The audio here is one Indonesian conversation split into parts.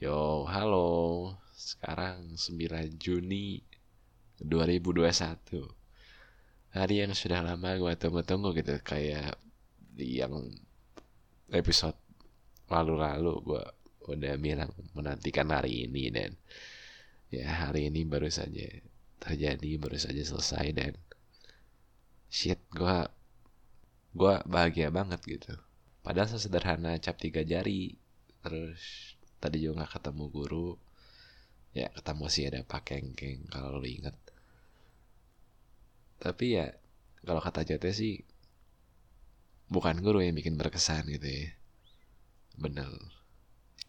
Yo, halo. Sekarang 9 Juni 2021. Hari yang sudah lama gue tunggu-tunggu gitu. Kayak di yang episode lalu-lalu gue udah bilang menantikan hari ini dan ya hari ini baru saja terjadi baru saja selesai dan shit gue gue bahagia banget gitu padahal sesederhana cap tiga jari terus tadi juga nggak ketemu guru. Ya ketemu sih ada pak kengkeng kalau lu inget tapi ya kalau kata Jote sih bukan guru yang bikin berkesan gitu ya. Bener.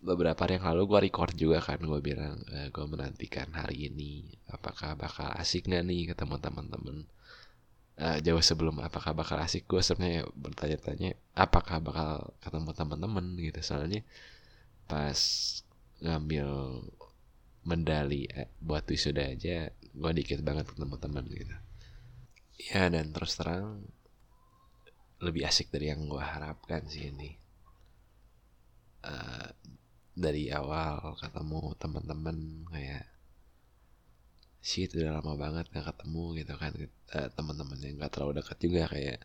Beberapa hari yang lalu gue record juga kan gue bilang e, gue menantikan hari ini apakah bakal asik gak nih ketemu teman-teman? Uh, jauh sebelum apakah bakal asik gue sebenarnya bertanya-tanya apakah bakal ketemu teman-teman? Gitu. Soalnya pas ngambil medali eh, buat wisuda aja gue dikit banget ketemu teman gitu. Ya dan terus terang lebih asik dari yang gue harapkan sih ini. Uh, dari awal ketemu teman-teman kayak sih itu udah lama banget gak ketemu gitu kan. Uh, teman-teman yang gak terlalu dekat juga kayak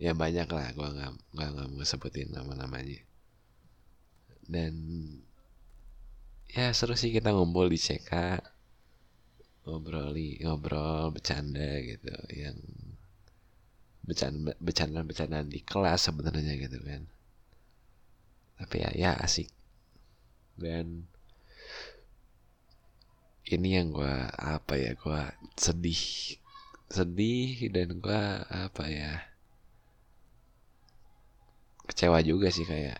ya banyak lah gue nggak nggak nggak mau sebutin nama-namanya dan ya seru sih kita ngumpul di CK ngobroli ngobrol bercanda gitu yang bercanda bercanda di kelas sebenarnya gitu kan. Tapi ya ya asik. Dan ini yang gue apa ya gue sedih sedih dan gue apa ya kecewa juga sih kayak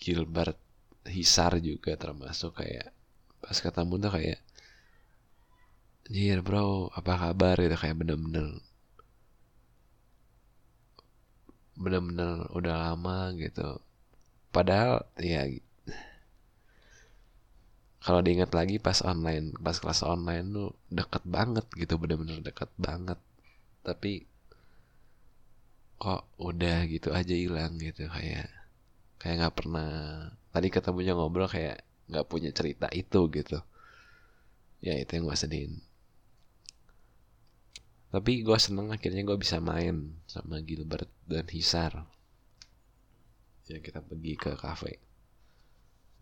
Gilbert Hisar juga termasuk kayak pas ketemu tuh kayak Jir bro apa kabar? Gitu kayak bener-bener bener-bener udah lama gitu. Padahal ya kalau diingat lagi pas online pas kelas online tuh deket banget gitu bener-bener deket banget. Tapi kok udah gitu aja hilang gitu kayak kayak nggak pernah tadi ketemunya ngobrol kayak nggak punya cerita itu gitu. Ya itu yang gue sedihin. Tapi gue seneng akhirnya gue bisa main sama Gilbert dan Hisar. Ya kita pergi ke cafe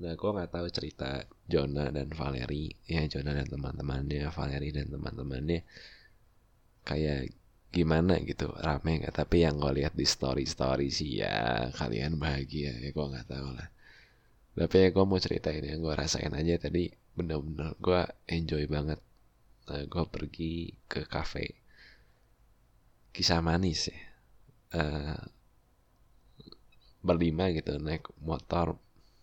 Nah, gue nggak tahu cerita Jonah dan Valeri, ya Jonah dan teman-temannya, Valeri dan teman-temannya. Kayak gimana gitu, rame nggak? Tapi yang gue lihat di story-story sih ya kalian bahagia, ya gue nggak tahu lah. Tapi ya gue mau ceritain yang gue rasain aja tadi, bener-bener gue enjoy banget. Nah, gue pergi ke cafe, kisah manis ya. Uh, berlima gitu naik motor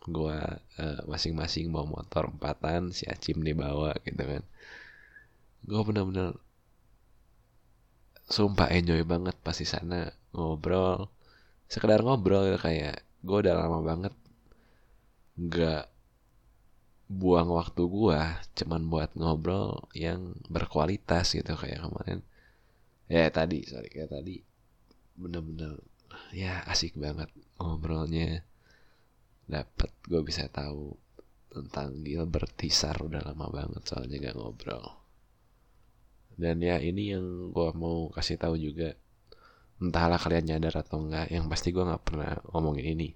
gue uh, masing-masing bawa motor empatan si Acim dibawa gitu kan gue bener-bener sumpah enjoy banget pas di sana ngobrol. Sekedar ngobrol gitu kayak gue udah lama banget nggak buang waktu gue cuman buat ngobrol yang berkualitas gitu kayak kemarin. Ya tadi sorry kayak tadi bener-bener ya asik banget ngobrolnya. Dapat gue bisa tahu tentang Gilbert Tisar udah lama banget soalnya gak ngobrol dan ya ini yang gue mau kasih tahu juga. Entahlah kalian nyadar atau enggak yang pasti gue nggak pernah ngomongin ini.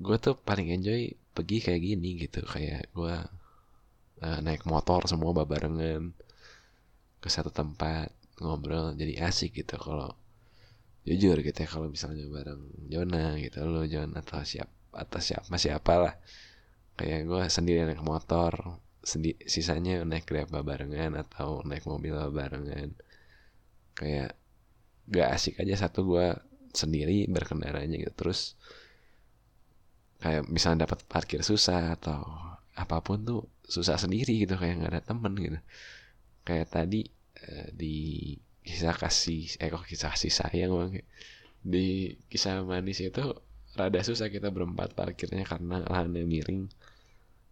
Gue tuh paling enjoy pergi kayak gini gitu kayak gue uh, naik motor semua barengan ke satu tempat ngobrol jadi asik gitu kalau jujur gitu ya kalau misalnya bareng Jona gitu lo Jona atau siap atau siapa siapa lah kayak gue sendiri naik motor sendi sisanya naik grab barengan atau naik mobil barengan. Kayak gak asik aja satu gue sendiri berkendaranya gitu. Terus kayak misalnya dapat parkir susah atau apa pun tuh susah sendiri gitu kayak nggak ada temen gitu. Kayak tadi eh, di kisah kasih eh kok kisah kasih sayang bang di kisah manis itu rada susah kita berempat parkirnya karena lahannya miring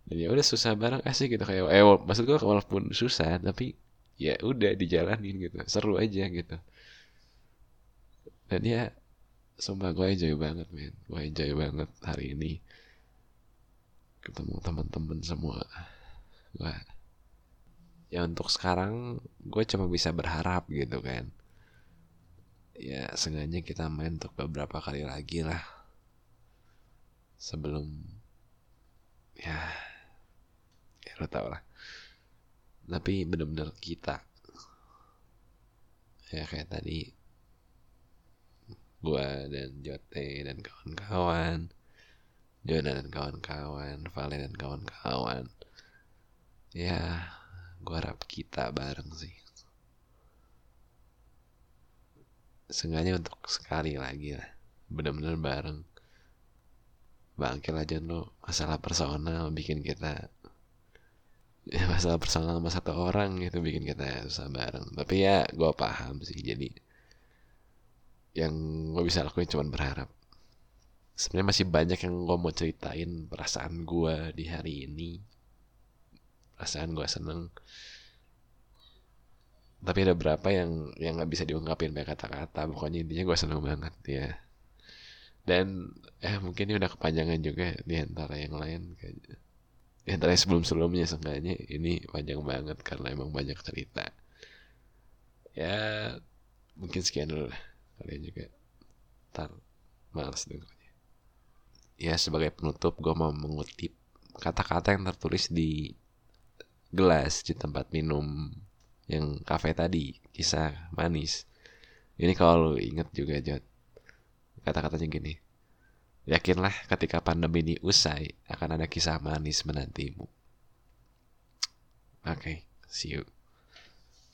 dan ya udah susah bareng. Asik gitu kayak eh maksud gue walaupun susah tapi ya udah dijalanin gitu. Seru aja gitu. Dan ya sumpah gue enjoy banget men. Gue enjoy banget hari ini ketemu teman-teman semua. Gue ya untuk sekarang gue cuma bisa berharap gitu kan. Ya sengaja kita main untuk beberapa kali lagi lah. Sebelum ya lo tau lah. Tapi bener-bener kita. Ya kayak tadi. Gua dan Jote dan kawan-kawan. Jona dan kawan-kawan. Valen dan kawan-kawan. Ya gua harap kita bareng sih. Sengaja untuk sekali lagi lah. Bener-bener bareng. Bangkit aja lo. Masalah personal bikin kita ya masalah personal sama satu orang itu bikin kita susah bareng. Tapi ya gue paham sih. Jadi yang gue bisa lakuin cuma berharap. Sebenarnya masih banyak yang gue mau ceritain perasaan gue di hari ini. Perasaan gue seneng. Tapi ada berapa yang yang nggak bisa diungkapin pakai kata-kata. Pokoknya intinya gue seneng banget ya. Dan eh mungkin ini udah kepanjangan juga di antara yang lain kayak di antara sebelum sebelumnya seenggaknya ini panjang banget karena emang banyak cerita. Ya mungkin sekian dulu lah. Kalian juga ntar males dengarnya ya sebagai penutup gue mau mengutip kata-kata yang tertulis di gelas di tempat minum yang kafe tadi. Kisah manis. Ini kalau lu inget juga Jod kata-katanya gini. Yakinlah ketika pandemi ini usai akan ada kisah manis menantimu. Oke, okay, see you.